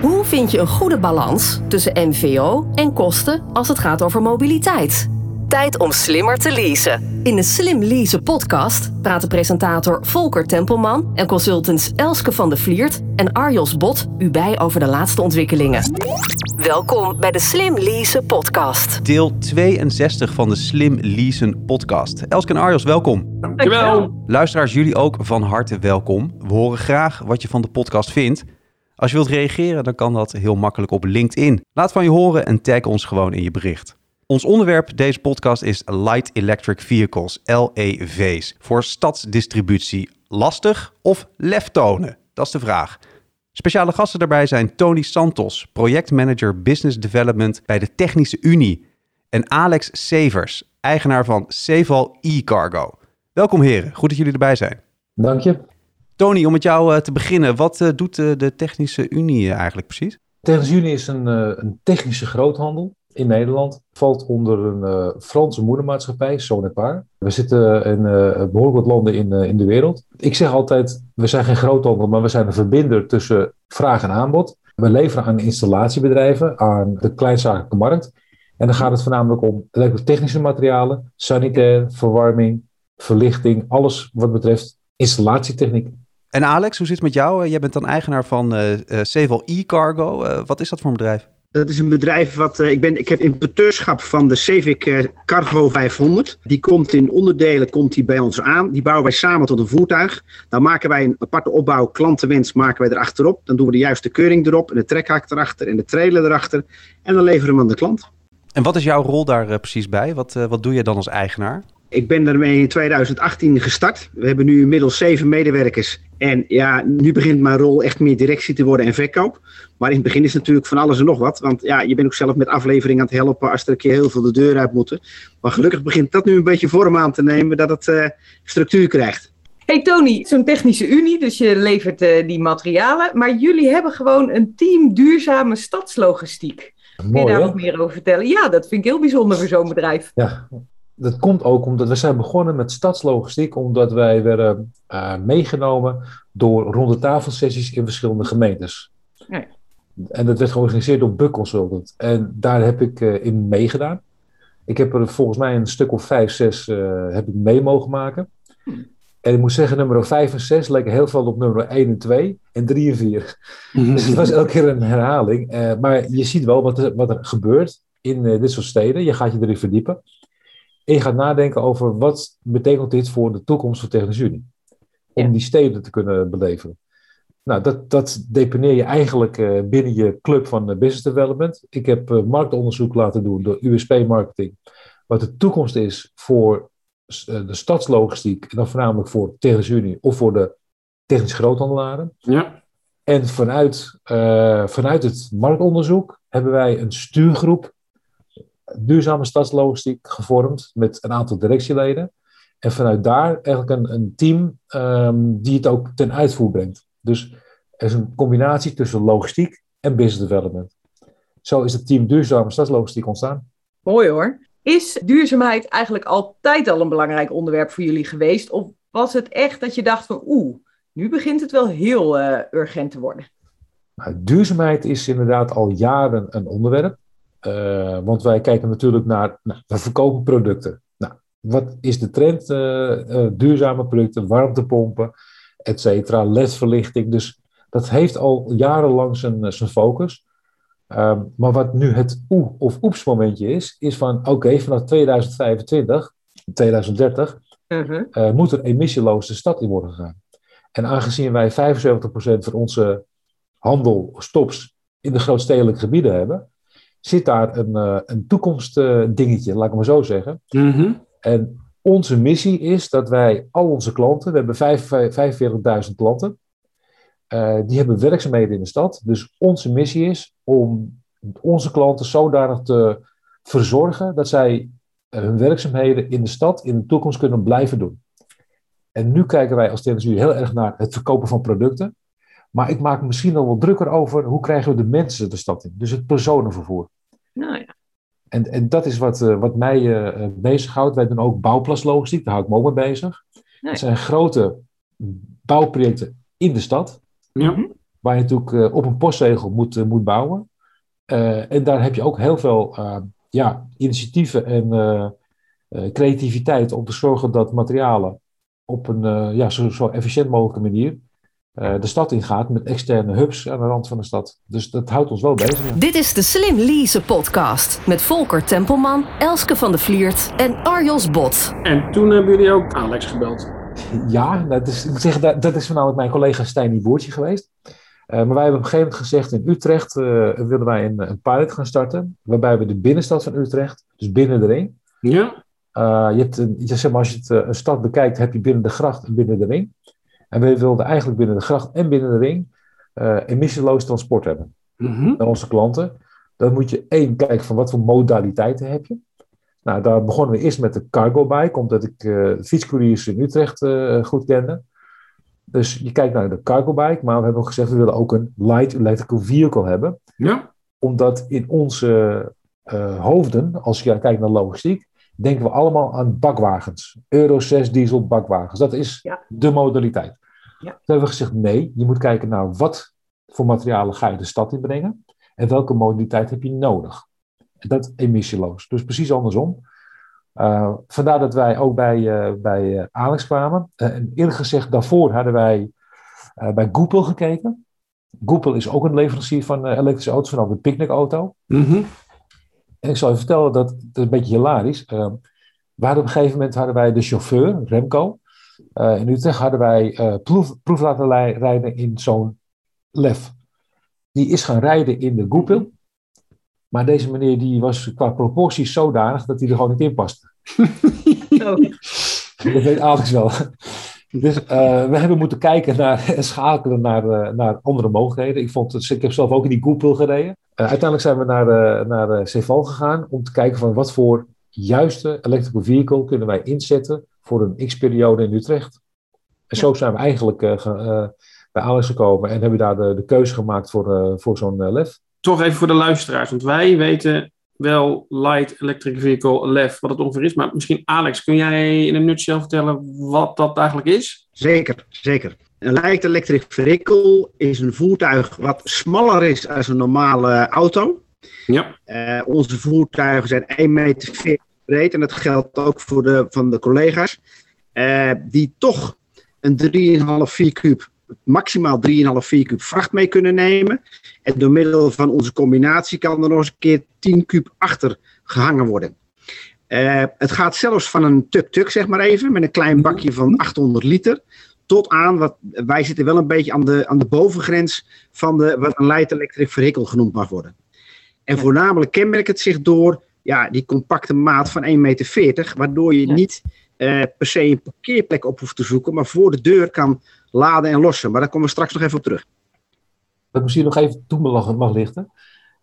Hoe vind je een goede balans tussen MVO en kosten als het gaat over mobiliteit? Tijd om slimmer te leasen. In de Slim Leasen podcast praten presentator Volker Tempelman en consultants Elske van de Vliert en Arjos Bot u bij over de laatste ontwikkelingen. Welkom bij de Slim Leasen podcast. Deel 62 van de Slim Leasen podcast. Elske en Arjos, welkom. Dankjewel. Luisteraars, jullie ook van harte welkom. We horen graag wat je van de podcast vindt. Als je wilt reageren, dan kan dat heel makkelijk op LinkedIn. Laat van je horen en tag ons gewoon in je bericht. Ons onderwerp deze podcast is Light Electric Vehicles, LEV's, voor stadsdistributie. Lastig of lef tonen? Dat is de vraag. Speciale gasten daarbij zijn Tony Santos, projectmanager Business Development bij de Technische Unie. En Alex Severs, eigenaar van Seval e-Cargo. Welkom heren, goed dat jullie erbij zijn. Dank je. Tony, om met jou eh, te beginnen, wat eh, doet eh, de Technische Unie eigenlijk precies? Technische Unie is een, een technische groothandel in Nederland. Valt onder een Franse moedermaatschappij, Sonepar. We zitten in eh, behoorlijk wat landen in, in de wereld. Ik zeg altijd, we zijn geen groothandel, maar we zijn een verbinder tussen vraag en aanbod. We leveren aan installatiebedrijven, aan de kleinzakelijke markt. En dan gaat het voornamelijk om elektrotechnische materialen, sanitair, verwarming, verlichting, alles wat betreft installatietechniek. En Alex, hoe zit het met jou? Eh, Jij bent dan eigenaar van eh eh, e-Cargo. Eh, wat is dat voor een bedrijf? Dat is een bedrijf wat ik ben. Ik heb importeurschap van de Civic Cargo 500. Die komt in onderdelen komt die bij ons aan. Die bouwen wij samen tot een voertuig. Dan maken wij een aparte opbouw, klantenwens maken wij erachterop. Dan doen we de juiste keuring erop en de trekhak erachter en de trailer erachter. En dan leveren we hem aan de klant. En wat is jouw rol daar precies bij? Wat, wat doe je dan als eigenaar? Ik ben daarmee in 2018 gestart. We hebben nu inmiddels zeven medewerkers. En ja, nu begint mijn rol echt meer directie te worden en verkoop. Maar in het begin is het natuurlijk van alles en nog wat. Want ja, je bent ook zelf met aflevering aan het helpen als er een keer heel veel de deur uit moeten. Maar gelukkig begint dat nu een beetje vorm aan te nemen dat het eh, structuur krijgt. Hey Tony, zo'n technische unie, dus je levert eh, die materialen. Maar jullie hebben gewoon een team duurzame stadslogistiek. Kun je Mooi, daar hè? wat meer over vertellen? Ja, dat vind ik heel bijzonder voor zo'n bedrijf. Ja, dat komt ook omdat we zijn begonnen met stadslogistiek, omdat wij werden eh, meegenomen door ronde tafelsessies in verschillende gemeentes. Ja. En dat werd georganiseerd door Buck Consultant. En daar heb ik eh, in meegedaan. Ik heb er volgens mij een stuk of vijf, zes eh, heb ik mee mogen maken. En ik moet zeggen, nummer 5 en 6 lijken heel veel op nummer 1 en 2 en 3 en 4. Dus het was elke keer een herhaling. Eh, maar je ziet wel wat er, wat er gebeurt in eh, dit soort steden. Je gaat je erin verdiepen. En je gaat nadenken over wat betekent dit voor de toekomst van Technische Unie. Om Ja. die steden te kunnen beleveren. Nou, dat, dat deponeer je eigenlijk eh, binnen je club van eh, Business Development. Ik heb eh, marktonderzoek laten doen door USP Marketing. Wat de toekomst is voor de stadslogistiek. En dan voornamelijk voor Technische Unie of voor de technische groothandelaren. Ja. En vanuit, vanuit het marktonderzoek hebben wij een stuurgroep duurzame stadslogistiek gevormd met een aantal directieleden. En vanuit daar eigenlijk een, een team ehm, die het ook ten uitvoer brengt. Dus er is een combinatie tussen logistiek en business development. Zo is het team duurzame stadslogistiek ontstaan. Mooi hoor. Is duurzaamheid eigenlijk altijd al een belangrijk onderwerp voor jullie geweest? Of was het echt dat je dacht van oeh, nu begint het wel heel eh, urgent te worden? Nou, duurzaamheid is inderdaad al jaren een onderwerp. Eh, want wij kijken natuurlijk naar, nou, we verkopen producten. Nou, wat is de trend? Eh, eh, duurzame producten, warmtepompen, et cetera, ledverlichting. Dus dat heeft al jarenlang zijn, zijn focus. Ehm, maar wat nu het oe of oeps momentje is, is van oké, vanaf 2025, 2030, Mhm. moet er emissieloos de stad in worden gegaan. En aangezien wij 75% van onze handel, stops, in de grootstedelijke gebieden hebben, zit daar een, eh, een toekomstdingetje, laat ik maar zo zeggen. Mhm. En onze missie is dat wij al onze klanten, we hebben vijf- vijf- 45.000 klanten, eh, die hebben werkzaamheden in de stad. Dus onze missie is om onze klanten zodanig te verzorgen dat zij eh, hun werkzaamheden in de stad in de toekomst kunnen blijven doen. En nu kijken wij als TNSU heel erg naar het verkopen van producten. Maar ik maak me misschien nog wel drukker over hoe krijgen we de mensen de stad in. Dus het personenvervoer. Nou ja. En, en dat is wat, eh, wat mij eh, eh, bezighoudt. Wij doen ook bouwplaslogistiek, daar hou ik me ook mee bezig. Nee. Het zijn grote bouwprojecten in de stad. Ja. Mhm. waar je natuurlijk op een postzegel moet, moet bouwen. en daar heb je ook heel veel ja, initiatieven en creativiteit om te zorgen dat materialen op een ja, zo, zo efficiënt mogelijke manier de stad ingaat met externe hubs aan de rand van de stad. Dus dat houdt ons wel bezig. Dit is de Slim Lease podcast met Volker Tempelman, Elske van de Vliert en Arjos Bot. En toen hebben jullie ook Alex gebeld. Ja, dat is, ik zeg, dat, dat is voornamelijk mijn collega Stijn Boertje geweest. Uh, maar wij hebben op een gegeven moment gezegd, in Utrecht uh, willen wij een, een pilot gaan starten. Waarbij we de binnenstad van Utrecht, dus binnen de ring. Ja. Uh, je hebt, je, zeg maar, als je het, een stad bekijkt, heb je binnen de gracht en binnen de ring. En wij wilden eigenlijk binnen de gracht en binnen de ring emissieloos transport hebben. Mm -hmm. Naar onze klanten. Dan moet je één kijken van wat voor modaliteiten heb je. Nou, daar begonnen we eerst met de cargo bike, omdat ik uh, fietscouriers in Utrecht uh, goed kende. Dus je kijkt naar de cargo bike, maar we hebben ook gezegd, we willen ook een light electrical vehicle hebben. Ja. Omdat in onze uh, hoofden, als je kijkt naar logistiek, denken we allemaal aan bakwagens. Euro 6 diesel bakwagens. Dat is ja. de modaliteit. Ja. Toen hebben we gezegd, nee, je moet kijken naar wat voor materialen ga je de stad inbrengen en welke modaliteit heb je nodig. Dat emissieloos. Dus precies andersom. Uh, vandaar dat wij ook bij, uh, bij uh, Alex kwamen. en eerlijk gezegd, daarvoor hadden wij bij Goepel gekeken. Goepel is ook een leverancier van elektrische auto's, vanaf de picknickauto. Mm -hmm. En ik zal je vertellen, dat, dat is een beetje hilarisch. we hadden op een gegeven moment hadden wij de chauffeur, Remco. in Utrecht hadden wij proef, proef laten rijden in zo'n lef. Die is gaan rijden in de Goepel. Maar deze meneer die was qua proporties zodanig dat hij er gewoon niet in paste. Oh. Dat weet Alex wel. Dus uh, we hebben moeten kijken naar en schakelen naar, uh, naar andere mogelijkheden. Ik, vond, ik heb zelf ook in die Google gereden. Uh, uiteindelijk zijn we naar, naar Ceval gegaan om te kijken van wat voor juiste electrical vehicle kunnen wij inzetten voor een x-periode in Utrecht. En zo zijn we eigenlijk bij Alex gekomen en hebben daar de, de keuze gemaakt voor, voor zo'n LEF toch even voor de luisteraars, want wij weten wel Light Electric Vehicle LEF, wat het ongeveer is. Maar misschien, Alex, kun jij in een nutshell vertellen wat dat eigenlijk is? Zeker, zeker. Een Light Electric Vehicle is een voertuig wat smaller is dan een normale auto. Ja. Uh, onze voertuigen zijn 1,40 meter breed en dat geldt ook voor de, van de collega's. Uh, die toch een 3,5 4 kub maximaal 3,5 4 kub vracht mee kunnen nemen. En door middel van onze combinatie kan er nog eens een keer 10 kub achter gehangen worden. Uh, het gaat zelfs van een tuk-tuk, zeg maar even, met een klein bakje van 800 liter. Tot aan, wat, wij zitten wel een beetje aan de, aan de bovengrens van de, wat een light electric vehicle genoemd mag worden. En voornamelijk kenmerkt het zich door ja, die compacte maat van 1,40 meter, waardoor je niet uh, per se een parkeerplek op hoeft te zoeken, maar voor de deur kan laden en lossen. Maar daar komen we straks nog even op terug. Wat misschien nog even toe mag lichten,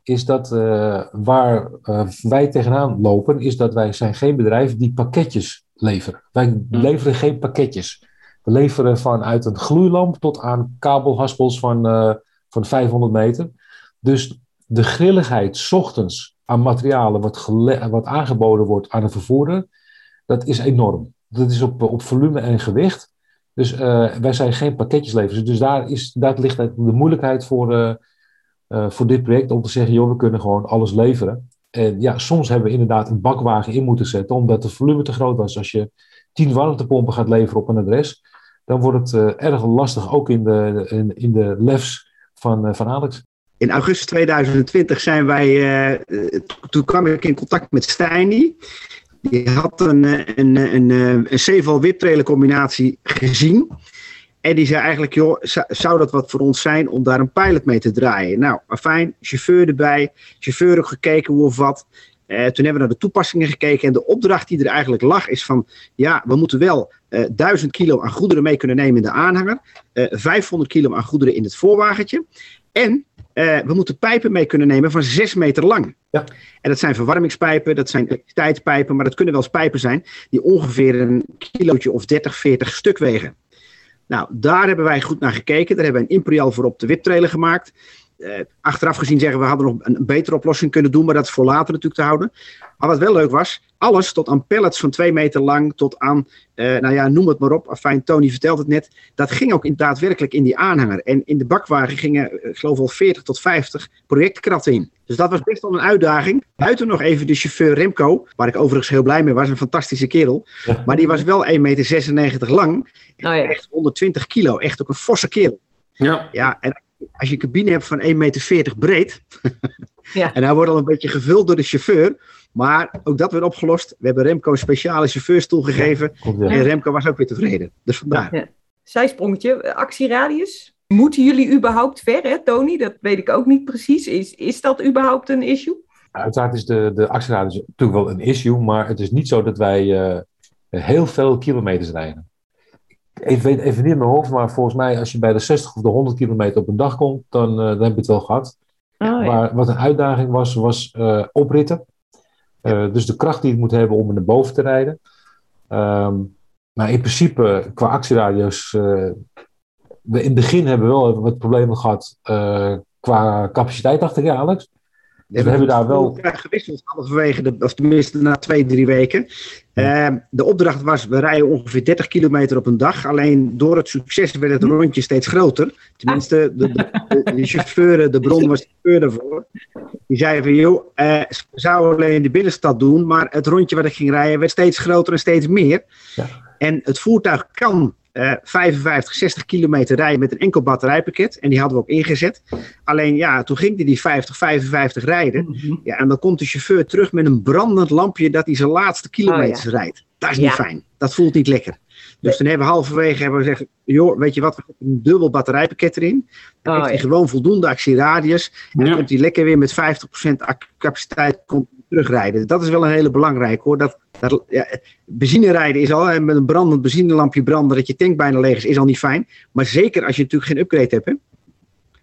is dat uh, waar uh, wij tegenaan lopen, is dat wij zijn geen bedrijf die pakketjes leveren. Wij hmm. leveren geen pakketjes. We leveren vanuit een gloeilamp tot aan kabelhaspels van, uh, van 500 meter. Dus de grilligheid ochtends aan materialen wat, wat aangeboden wordt aan een vervoerder, dat is enorm. Dat is op, op volume en gewicht. Dus uh, wij zijn geen pakketjeslevers. Dus daar, is, daar ligt de moeilijkheid voor, uh, voor dit project om te zeggen, joh, we kunnen gewoon alles leveren. En ja, soms hebben we inderdaad een bakwagen in moeten zetten, omdat het volume te groot was. Als je tien warmtepompen gaat leveren op een adres, dan wordt het erg lastig, ook in de, in, in de lefs van, van Alex. In augustus 2020 zijn wij, toen kwam ik in contact met Steiny. Die had een, een, een, een, een combinatie gezien. En die zei eigenlijk, joh, zou dat wat voor ons zijn om daar een pilot mee te draaien? Nou, fijn, chauffeur erbij, chauffeur ook gekeken hoe of wat. Uh, toen hebben we naar de toepassingen gekeken en de opdracht die er eigenlijk lag is van, ja, we moeten wel uh, eh, 1000 kilo aan goederen mee kunnen nemen in de aanhanger, uh, eh, 500 kilo aan goederen in het voorwagentje en uh, we moeten pijpen mee kunnen nemen van 6 meter lang. Ja. En dat zijn verwarmingspijpen, dat zijn elektriciteitspijpen, maar dat kunnen wel eens pijpen zijn die ongeveer een kilootje of 30, 40 stuk wegen. Nou, daar hebben wij goed naar gekeken. Daar hebben we een Imperial voor op de wiptrailer gemaakt. Eh, achteraf gezien zeggen we hadden nog een, een betere oplossing kunnen doen, maar dat is voor later natuurlijk te houden. Maar wat wel leuk was, alles tot aan pallets van twee meter lang, tot aan, eh, nou ja, noem het maar op. Fijn, Tony vertelt het net. Dat ging ook in, daadwerkelijk in die aanhanger. En in de bakwagen gingen, eh, ik geloof wel 40 tot 50 projectkratten in. Dus dat was best wel een uitdaging. Buiten nog even de chauffeur Remco, waar ik overigens heel blij mee was, een fantastische kerel. Maar die was wel 1,96 meter lang. En Oh ja. echt 120 kilo, echt ook een forse kerel. Ja. Ja, en als je een cabine hebt van 1,40 meter breed. Ja. en hij wordt al een beetje gevuld door de chauffeur. Maar ook dat werd opgelost. We hebben Remco een speciale chauffeurstoel gegeven. Ja. En Remco was ook weer tevreden. Dus vandaar. Zijsprongetje, actieradius. Moeten jullie überhaupt ver, hè, Tony? Dat weet ik ook niet precies. Is, is dat überhaupt een issue? Uiteraard is de, de actieradius natuurlijk wel een issue, maar het is niet zo dat wij eh, heel veel kilometers rijden. Ik weet even niet in mijn hoofd, maar volgens mij als je bij de 60 of de 100 kilometer op een dag komt, dan, eh, dan heb je het wel gehad. Oh, Maar wat een uitdaging was, was eh, opritten. Eh, dus de kracht die het moet hebben om er naar boven te rijden. Ehm, maar in principe, qua actieradius, eh, we in het begin hebben we wel wat problemen gehad eh, qua capaciteit, dacht ik, Alex. We hebben daar wel- gewisseld halverwege, de, of tenminste na twee, drie weken. Ehm, de opdracht was, we rijden ongeveer 30 kilometer op een dag. Alleen door het succes werd het rondje steeds groter. Tenminste, de, de, de, de chauffeur, de bron was de chauffeur daarvoor. Die zei van, joh, eh, we zouden alleen de binnenstad doen. Maar het rondje wat ik ging rijden werd steeds groter en steeds meer. Ja. En het voertuig kan eh 55, 60 kilometer rijden met een enkel batterijpakket. En die hadden we ook ingezet. Alleen ja, toen ging hij die 50, 55 rijden. Mhm. Ja, en dan komt de chauffeur terug met een brandend lampje dat hij zijn laatste kilometers rijdt. Dat is niet Ja. fijn. Dat voelt niet lekker. Dus toen hebben we halverwege hebben we gezegd, joh, weet je wat, we zetten een dubbel batterijpakket erin. Dan Oh, heeft hij gewoon voldoende actieradius. En dan komt hij lekker weer met 50% ac- capaciteit komt terugrijden. Dat is wel een hele belangrijke hoor. Dat, dat, ja, benzine rijden is al, en met een brandend benzinelampje branden, dat je tank bijna leeg is, is al niet fijn. Maar zeker als je natuurlijk geen upgrade hebt. Hè?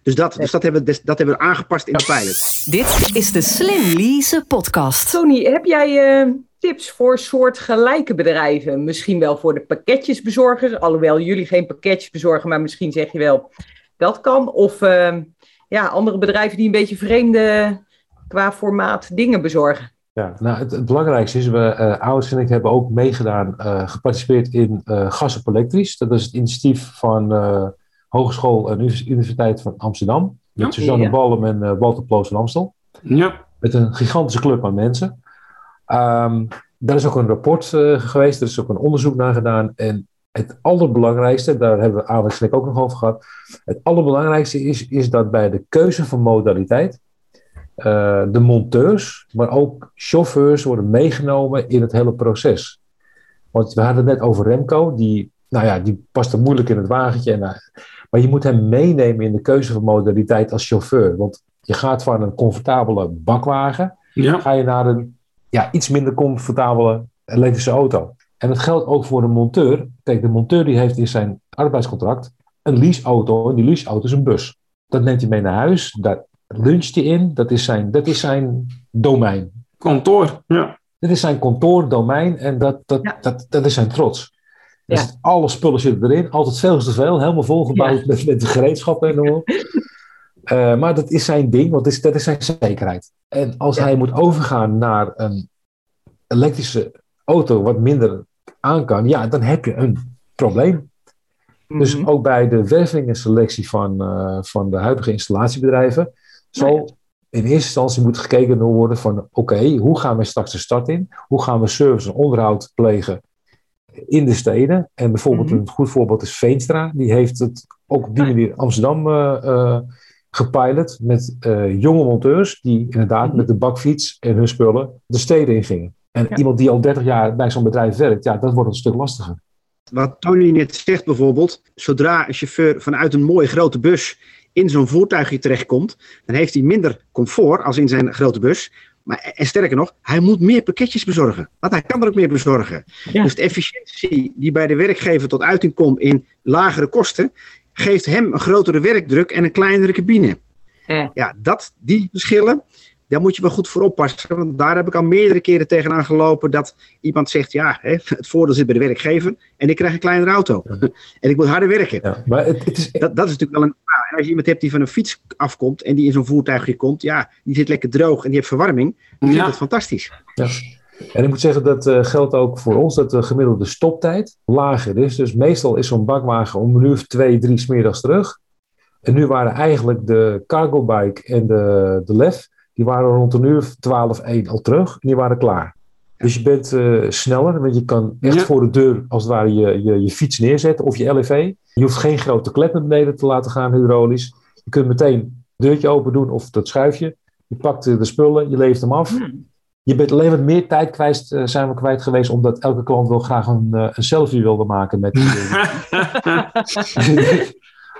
Dus, dat, dus dat, hebben we, dat hebben we aangepast in de pilot. Dit is de Slim Lease podcast. Tony, heb jij eh, tips voor soortgelijke bedrijven? Misschien wel voor de pakketjesbezorgers, alhoewel jullie geen pakketjes bezorgen, maar misschien zeg je wel dat kan. Of eh, ja, andere bedrijven die een beetje vreemde qua formaat dingen bezorgen. Ja, nou, het, het belangrijkste is, we, eh Ouders en ik hebben ook meegedaan, eh, geparticipeerd in eh Gas op Elektrisch. Dat is het initiatief van eh, Hogeschool en Univers- Universiteit van Amsterdam. Met. Suzanne Ja. Ballem en eh, Walter Ploos van Amstel. Ja. Met een gigantische club aan mensen. Ehm, daar is ook een rapport eh, geweest, er is ook een onderzoek naar gedaan. En het allerbelangrijkste, daar hebben we Alex en ik ook nog over gehad. Het allerbelangrijkste is, is dat bij de keuze van modaliteit eh, de monteurs, maar ook chauffeurs worden meegenomen in het hele proces. Want we hadden het net over Remco, die, nou ja, die past er moeilijk in het wagentje. En, eh, maar je moet hem meenemen in de keuze van modaliteit als chauffeur. Want je gaat van een comfortabele bakwagen, Ja. ga je naar een ja, iets minder comfortabele elektrische auto. En dat geldt ook voor de monteur. Kijk, de monteur die heeft in zijn arbeidscontract een leaseauto. En die leaseauto is een bus. Dat neemt hij mee naar huis. Daar luncht hij in. Dat is zijn, dat is zijn domein. Kantoor. Ja. Dit is zijn kantoordomein en dat, dat, Ja. dat, dat is zijn trots. Er Ja. zit- alle spullen zitten erin, altijd veel te veel, helemaal volgebouwd Ja. met, met de gereedschappen en zo. Eh, maar dat is zijn ding, want dat is, dat is zijn zekerheid. En als Ja. hij moet overgaan naar een elektrische auto wat minder aan kan, ja, dan heb je een probleem. Dus Mhm. ook bij de wervingenselectie van, eh, van de huidige installatiebedrijven zal in eerste instantie moet gekeken worden van oké, hoe gaan we straks de start in? Hoe gaan we service en onderhoud plegen in de steden? En bijvoorbeeld Mhm. een goed voorbeeld is Veenstra. Die heeft het ook op die manier in Amsterdam eh, eh, gepilot met eh, jonge monteurs die inderdaad Mhm. met de bakfiets en hun spullen de steden ingingen. En Ja. iemand die al 30 jaar bij zo'n bedrijf werkt, ja, dat wordt een stuk lastiger. Wat Tony net zegt bijvoorbeeld, zodra een chauffeur vanuit een mooie grote bus in zo'n voertuigje terechtkomt, dan heeft hij minder comfort als in zijn grote bus. Maar, en sterker nog, hij moet meer pakketjes bezorgen. Want hij kan er ook meer bezorgen. Ja. Dus de efficiëntie die bij de werkgever tot uiting komt in lagere kosten, geeft hem een grotere werkdruk en een kleinere cabine. Ja. Ja, dat, die verschillen, daar moet je wel goed voor oppassen. Want daar heb ik al meerdere keren tegenaan gelopen dat iemand zegt, ja, hè, het voordeel zit bij de werkgever en ik krijg een kleinere auto. en ik moet harder werken. Ja, maar het, het is, Dat, dat is natuurlijk wel een. En als je iemand hebt die van een fiets afkomt en die in zo'n voertuigje komt, ja, die zit lekker droog en die heeft verwarming, dan Ja. is dat fantastisch. Ja. En ik moet zeggen, dat eh, geldt ook voor ons, dat de gemiddelde stoptijd lager is. Dus meestal is zo'n bakwagen om een uur of twee, drie smiddags terug. En nu waren eigenlijk de cargo bike en de, de lef, die waren rond een uur of twaalf, één al terug. En die waren klaar. Dus je bent eh, sneller, want je kan echt Ja. voor de deur als het ware je, je, je fiets neerzetten of je LEV. Je hoeft geen grote klep naar beneden te laten gaan hydraulisch. Je kunt meteen het deurtje open doen of dat schuifje. Je pakt eh, de spullen, je levert hem af. Je bent alleen wat meer tijd kwijt, eh, zijn we kwijt geweest, omdat elke klant wel graag een, een selfie wilde maken met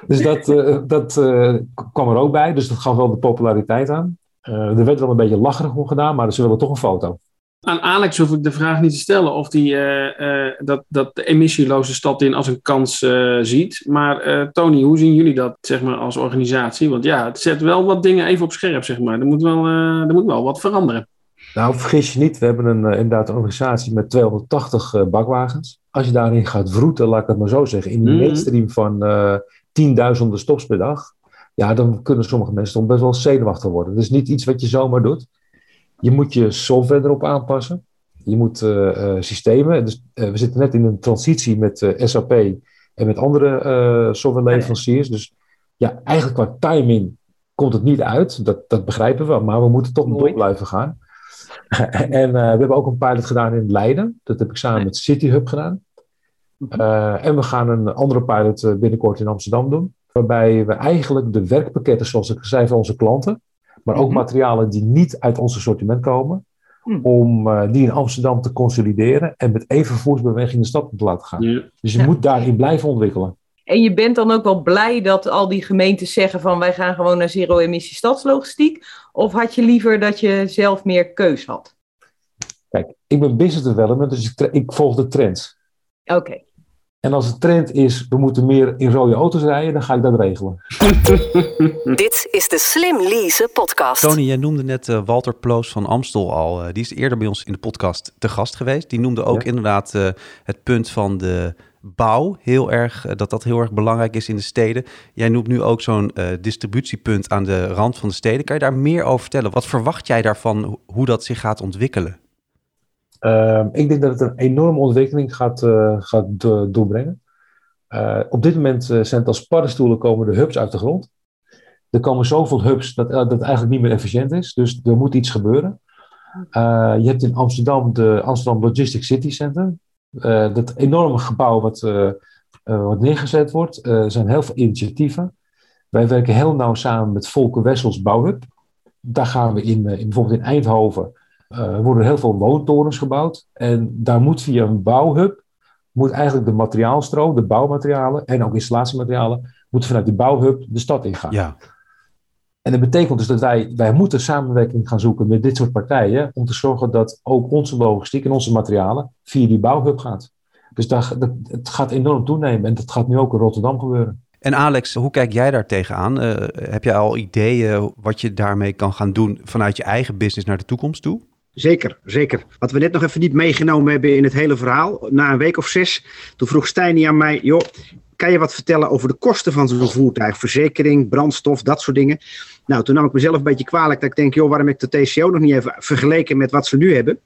Dus dat, dat kwam er ook bij, dus dat gaf wel de populariteit aan. Eh, er werd wel een beetje lacherig om gedaan, maar ze willen toch een foto. Aan Alex hoef ik de vraag niet te stellen of hij eh, eh, dat, dat de emissieloze stad in als een kans ziet. Maar eh, Tony, hoe zien jullie dat zeg maar, als organisatie? Want ja, het zet wel wat dingen even op scherp, zeg maar. Er moet wel, eh, er moet wel wat veranderen. Nou, vergis je niet, we hebben een, inderdaad een organisatie met 280 eh, bakwagens. Als je daarin gaat vroeten, laat ik het maar zo zeggen, in die Mhm. mainstream van eh, tienduizenden stops per dag, ja, dan kunnen sommige mensen toch best wel zenuwachtig worden. Dat is niet iets wat je zomaar doet. Je moet je software erop aanpassen. Je moet eh, eh, systemen. Dus, eh, we zitten net in een transitie met SAP en met andere softwareleveranciers. Dus ja, eigenlijk qua timing komt het niet uit. Dat, dat begrijpen we, maar we moeten toch door blijven gaan. en we hebben ook een pilot gedaan in Leiden. Dat heb ik samen met City Hub gedaan. Eh, en we gaan een andere pilot binnenkort in Amsterdam doen. Waarbij we eigenlijk de werkpakketten, zoals ik zei, van onze klanten. Maar ook Mhm. materialen die niet uit ons assortiment komen. Mhm. Om eh, die in Amsterdam te consolideren. En met één vervoersbeweging de stad te laten gaan. Ja. Dus je Ja. moet daarin blijven ontwikkelen. En je bent dan ook wel blij dat al die gemeentes zeggen van wij gaan gewoon naar zero-emissie stadslogistiek? Of had je liever dat je zelf meer keus had? Kijk, ik ben business development, dus ik volg de trends. Oké. En als de trend is, we moeten meer in rode auto's rijden, dan ga ik dat regelen. Dit is de Slim Lease podcast. Tony, jij noemde net eh, Walter Ploos van Amstel al. Eh, die is eerder bij ons in de podcast te gast geweest. Die noemde ook Ja. inderdaad eh, het punt van de bouw heel erg, dat dat heel erg belangrijk is in de steden. Jij noemt nu ook zo'n eh, distributiepunt aan de rand van de steden. Kan je daar meer over vertellen? Wat verwacht jij daarvan, ho- hoe dat zich gaat ontwikkelen? Ehm, ik denk dat het een enorme ontwikkeling gaat, eh, gaat do- doorbrengen. Eh, op dit moment eh, zijn het als paddenstoelen komen de hubs uit de grond. Er komen zoveel hubs dat, dat eigenlijk niet meer efficiënt is. Dus er moet iets gebeuren. Je hebt in Amsterdam de Amsterdam Logistic City Center. Dat enorme gebouw wat, neergezet wordt. Er zijn heel veel initiatieven. Wij werken heel nauw samen met Volker Wessels Bouwhub. Daar gaan we in, in bijvoorbeeld in Eindhoven er worden heel veel woontorens gebouwd. En daar moet via een bouwhub, moet eigenlijk de materiaalstroom, de bouwmaterialen en ook installatiematerialen, moeten vanuit die bouwhub de stad ingaan. Ja, En dat betekent dus dat wij, wij moeten samenwerking gaan zoeken met dit soort partijen, om te zorgen dat ook onze logistiek en onze materialen via die bouwhub gaat. Dus daar, dat, het gaat enorm toenemen en dat gaat nu ook in Rotterdam gebeuren. En Alex, hoe kijk jij daar tegenaan? Eh, heb jij al ideeën wat je daarmee kan gaan doen vanuit je eigen business naar de toekomst toe? Zeker, zeker. Wat we net nog even niet meegenomen hebben in het hele verhaal. Na een week of zes, toen vroeg Stijn aan mij: joh, kan je wat vertellen over de kosten van zo'n voertuig? Verzekering, brandstof, dat soort dingen. Nou, toen nam ik mezelf een beetje kwalijk dat ik denk: joh, waarom heb ik de TCO nog niet even vergeleken met wat ze nu hebben?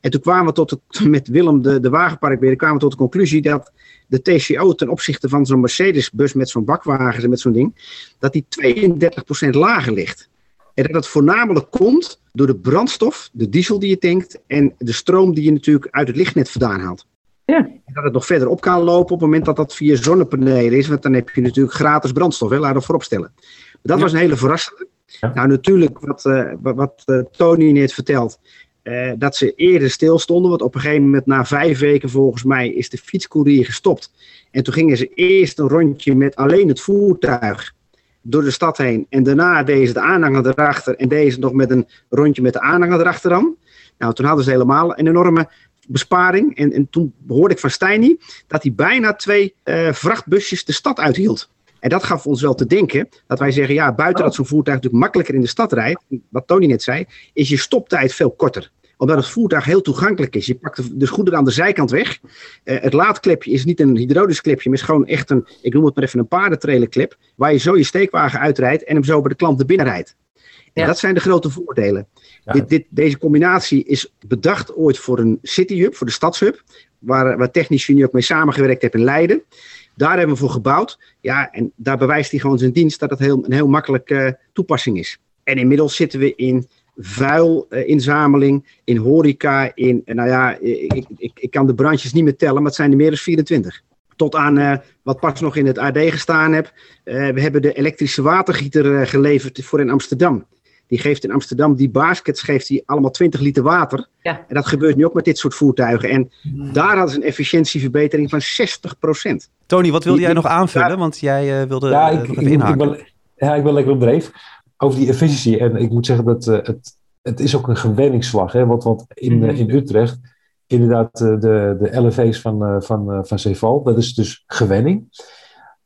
En toen kwamen we tot het, met Willem de, de wagenparkbeheerder, kwamen we tot de conclusie dat de TCO ten opzichte van zo'n Mercedes-bus met zo'n bakwagens en met zo'n ding, dat die 32% lager ligt. En dat het voornamelijk komt door de brandstof, de diesel die je tankt en de stroom die je natuurlijk uit het lichtnet vandaan haalt. Ja. En dat het nog verder op kan lopen op het moment dat dat via zonnepanelen is, want dan heb je natuurlijk gratis brandstof, hè, laat dat vooropstellen. Dat Ja. was een hele verrassende. Ja. Nou, natuurlijk, wat, eh, wat, wat eh, Tony net vertelt, eh, dat ze eerder stilstonden, want op een gegeven moment, na vijf weken volgens mij, is de fietscourier gestopt. En toen gingen ze eerst een rondje met alleen het voertuig door de stad heen. En daarna deze de aanhanger erachter. En deze nog met een rondje met de aanhanger erachteraan. Nou, toen hadden ze helemaal een enorme besparing. En, en toen hoorde ik van Steini dat hij bijna twee eh, vrachtbusjes de stad uithield. En dat gaf ons wel te denken dat wij zeggen, ja, buiten dat zo'n voertuig natuurlijk makkelijker in de stad rijdt, wat Tony net zei, is je stoptijd veel korter omdat het voertuig heel toegankelijk is. Je pakt de, schoenen aan de zijkant weg. Uh, het laadklepje is niet een hydraulisch klepje, maar is gewoon echt een, ik noem het maar even een paardentrailerklep, waar je zo je steekwagen uitrijdt en hem zo bij de klant naar binnen rijdt. En dat zijn de grote voordelen. Ja. Dit, dit, deze combinatie is bedacht ooit voor een cityhub, voor de stadshub, waar, waar technici nu ook mee samengewerkt hebben in Leiden. Daar hebben we voor gebouwd. Ja, en daar bewijst hij gewoon zijn dienst dat het heel, een heel makkelijke uh, toepassing is. En inmiddels zitten we in vuilinzameling, uh, in horeca, in, nou ja, ik, ik, ik kan de branches niet meer tellen, maar het zijn er meer dan 24 tot aan uh, wat pas nog in het AD gestaan heb. Uh, we hebben de elektrische watergieter uh, geleverd voor in Amsterdam. Die geeft in Amsterdam, die baskets geeft hij allemaal 20 liter water. Ja. En dat gebeurt nu ook met dit soort voertuigen. En daar hadden ze een efficiëntieverbetering van 60%. Tony, wat wilde jij nog aanvullen? Want jij wilde ja, ik, even ik, inhaken. Ik ben, ja, ik ben lekker op dreef over die efficiëntie. En ik moet zeggen dat het, het is ook een gewenningsslag. Hè? Want, want in, mm -hmm. in Utrecht inderdaad de, de LFV's van, van, van Ceval. Dat is dus gewenning.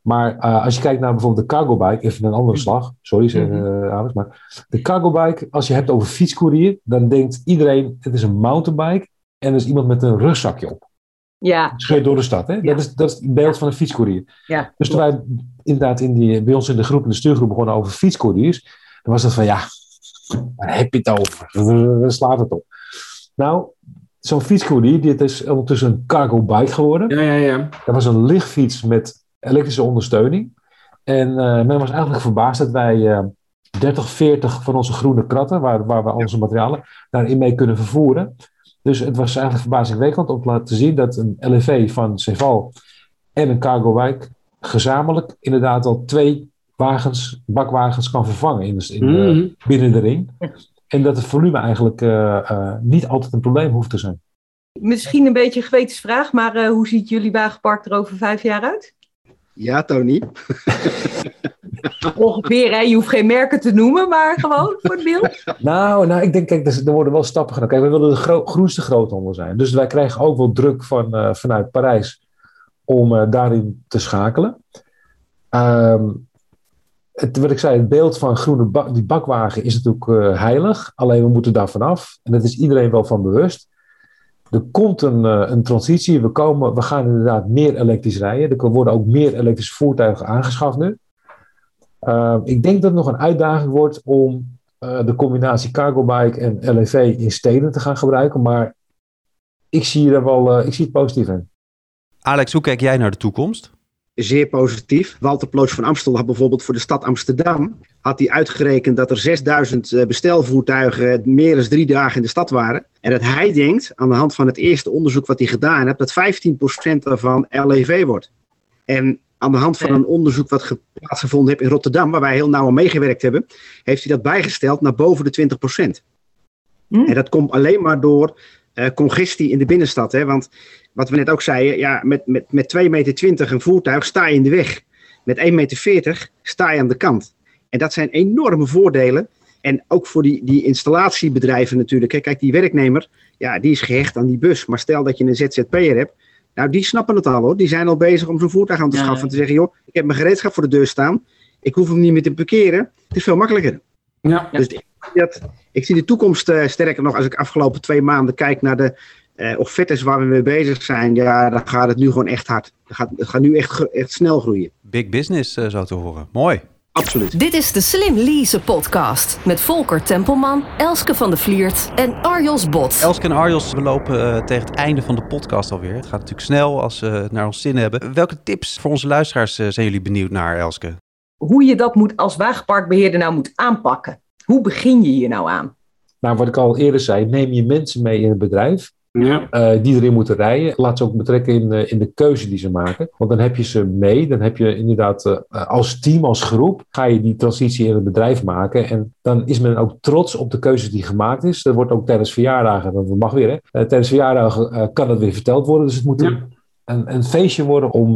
Maar uh, als je kijkt naar bijvoorbeeld de cargo bike, even een andere slag. Sorry, uh, Alex. Maar de cargo bike, als je hebt over fietscourier, dan denkt iedereen: het is een mountainbike en er is iemand met een rugzakje op. Ja. Scheurt door de stad. Hè? Ja. Dat, is, dat is het beeld van een fietscourier. Ja, dus toen wij inderdaad in die, bij ons in de groep, in de stuurgroep begonnen over fietscouriers, dan was dat van ja, waar heb je het over? Slaat het op? Nou, zo'n fietscourier, dit is ondertussen een cargo bike geworden. Ja, ja, ja. Dat was een lichtfiets met elektrische ondersteuning. En uh, men was eigenlijk verbaasd dat wij uh, 30, 40 van onze groene kratten, waar, waar we onze materialen, daarin mee kunnen vervoeren. Dus het was eigenlijk verbazingwekkend om te laten zien dat een LEV van Ceval en een cargo bike gezamenlijk inderdaad al twee wagens, bakwagens kan vervangen in de, in de, mm -hmm. binnen de ring. En dat het volume eigenlijk uh, niet altijd een probleem hoeft te zijn. Misschien een beetje een gewetensvraag, maar uh, hoe ziet jullie wagenpark er over vijf jaar uit? Ja, Tony. Ongeveer, hè? Je hoeft geen merken te noemen, maar gewoon voor het beeld. Nou, nou ik denk, kijk, er worden wel stappen genomen. Kijk, we willen de gro groenste groothandel zijn. Dus wij krijgen ook wel druk van, uh, vanuit Parijs om uh, daarin te schakelen. Um, het, wat ik zei, het beeld van groene die bakwagen is natuurlijk uh, heilig. Alleen we moeten daar vanaf. En dat is iedereen wel van bewust. Er komt een, uh, een transitie. We, komen, we gaan inderdaad meer elektrisch rijden. Er worden ook meer elektrische voertuigen aangeschaft nu. Uh, ik denk dat het nog een uitdaging wordt om de combinatie cargo bike en LEV in steden te gaan gebruiken. Maar ik zie, er wel, ik zie het positief in. Alex, hoe kijk jij naar de toekomst? Zeer positief. Walter Ploos van Amstel had bijvoorbeeld voor de stad Amsterdam had hij uitgerekend dat er 6000 bestelvoertuigen meer dan drie dagen in de stad waren. En dat hij denkt, aan de hand van het eerste onderzoek wat hij gedaan heeft, dat 15% daarvan LEV wordt. En aan de hand van een onderzoek wat plaatsgevonden heeft in Rotterdam, waar wij heel nauw aan meegewerkt hebben, heeft hij dat bijgesteld naar boven de 20%. Hm? En dat komt alleen maar door uh, congestie in de binnenstad. Hè? Want wat we net ook zeiden, ja, met, met, met 2,20 meter een voertuig sta je in de weg. Met 1,40 meter sta je aan de kant. En dat zijn enorme voordelen. En ook voor die, die installatiebedrijven natuurlijk. Hè. Kijk, die werknemer, ja, die is gehecht aan die bus. Maar stel dat je een ZZP'er hebt. Nou, die snappen het al hoor. Die zijn al bezig om zo'n voertuig aan te schaffen. Ja. Te zeggen, joh, ik heb mijn gereedschap voor de deur staan. Ik hoef hem niet meer te parkeren. Het is veel makkelijker. Ja. Dus ik, dat, ik zie de toekomst uh, sterker nog als ik afgelopen twee maanden kijk naar de uh, offertes waar we mee bezig zijn. Ja, dan gaat het nu gewoon echt hard. Het gaat, het gaat nu echt, echt snel groeien. Big business uh, zo te horen. Mooi. Absoluut. Dit is de Slim Lease podcast met Volker Tempelman, Elske van de Vliert en Arjos Bot. Elske en Arjos, we lopen uh, tegen het einde van de podcast alweer. Het gaat natuurlijk snel als we het naar ons zin hebben. Welke tips voor onze luisteraars zijn jullie benieuwd naar, Elske? Hoe je dat moet als wagenparkbeheerder nou moet aanpakken. Hoe begin je hier nou aan? Nou, wat ik al eerder zei, neem je mensen mee in het bedrijf. Ja. Uh, die erin moeten rijden. Laat ze ook betrekken in, uh, in de keuze die ze maken. Want dan heb je ze mee. Dan heb je inderdaad uh, als team, als groep, ga je die transitie in het bedrijf maken. En dan is men ook trots op de keuze die gemaakt is. Dat wordt ook tijdens verjaardagen, dat mag weer hè. tijdens verjaardagen kan het weer verteld worden. Dus het moet ja. een, een, feestje worden om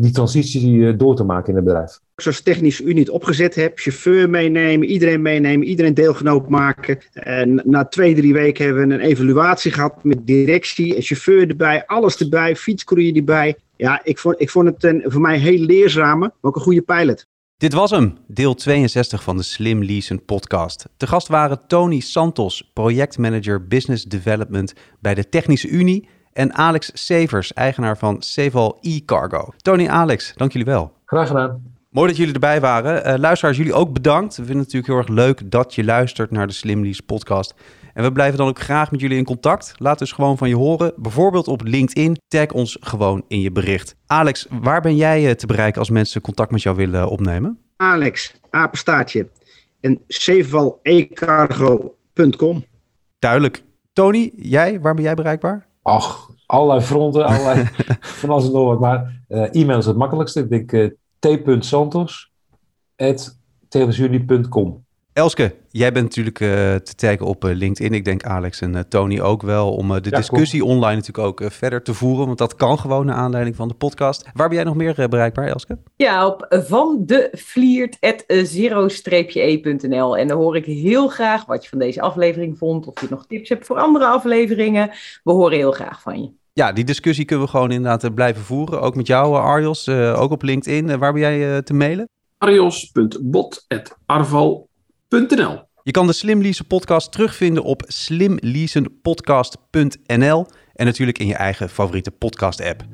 die transitie door te maken in het bedrijf zoals technisch u niet opgezet hebt, chauffeur meenemen, iedereen meenemen, iedereen deelgenoot maken. En na twee, drie weken hebben we een evaluatie gehad met directie, een chauffeur erbij, alles erbij, fietscourier erbij. ja, ik vond, ik vond het een, voor mij heel leerzame, maar ook een goede pilot. Dit was hem, deel 62 van de Slim Leasen podcast. Te gast waren Tony Santos, projectmanager Business Development bij de Technische Unie... en Alex Severs, eigenaar van Seval e-Cargo. Tony Alex, dank jullie wel. Graag gedaan. Mooi dat jullie erbij waren. Uh, luisteraars, jullie ook bedankt. We vinden het natuurlijk heel erg leuk dat je luistert naar de Slim Lease podcast. En we blijven dan ook graag met jullie in contact. Laat dus gewoon van je horen. Bijvoorbeeld op LinkedIn. Tag ons gewoon in je bericht. Alex, waar ben jij eh, te bereiken als mensen contact met jou willen opnemen? Alex, apenstaartje. En zevenval-ecargo.com. Duidelijk. Tony, jij, waar ben jij bereikbaar? Ach, allerlei fronten, allerlei van alles en nog wat. Maar uh, e-mail is het makkelijkste. Ik denk uh, t.santos.televisie.com. Elske, jij bent natuurlijk uh, te taggen op uh, LinkedIn. Ik denk Alex en uh, Tony ook wel. Om de ja, discussie online natuurlijk ook verder te voeren. Want dat kan gewoon naar aanleiding van de podcast. Waar ben jij nog meer bereikbaar, Elske? Ja, op vandevliert.zero-e.nl. En dan hoor ik heel graag wat je van deze aflevering vond. Of je nog tips hebt voor andere afleveringen. We horen heel graag van je. Ja, die discussie kunnen we gewoon inderdaad blijven voeren. Ook met jou, Arjos. ook op LinkedIn. waar ben jij te mailen? arjos.bot.arval je kan de Slim Leasen podcast terugvinden op slimleasenpodcast.nl en natuurlijk in je eigen favoriete podcast app.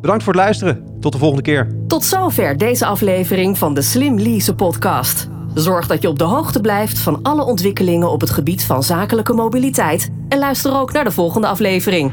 Bedankt voor het luisteren. Tot de volgende keer. Tot zover deze aflevering van de Slim Leasen podcast. Zorg dat je op de hoogte blijft van alle ontwikkelingen op het gebied van zakelijke mobiliteit en luister ook naar de volgende aflevering.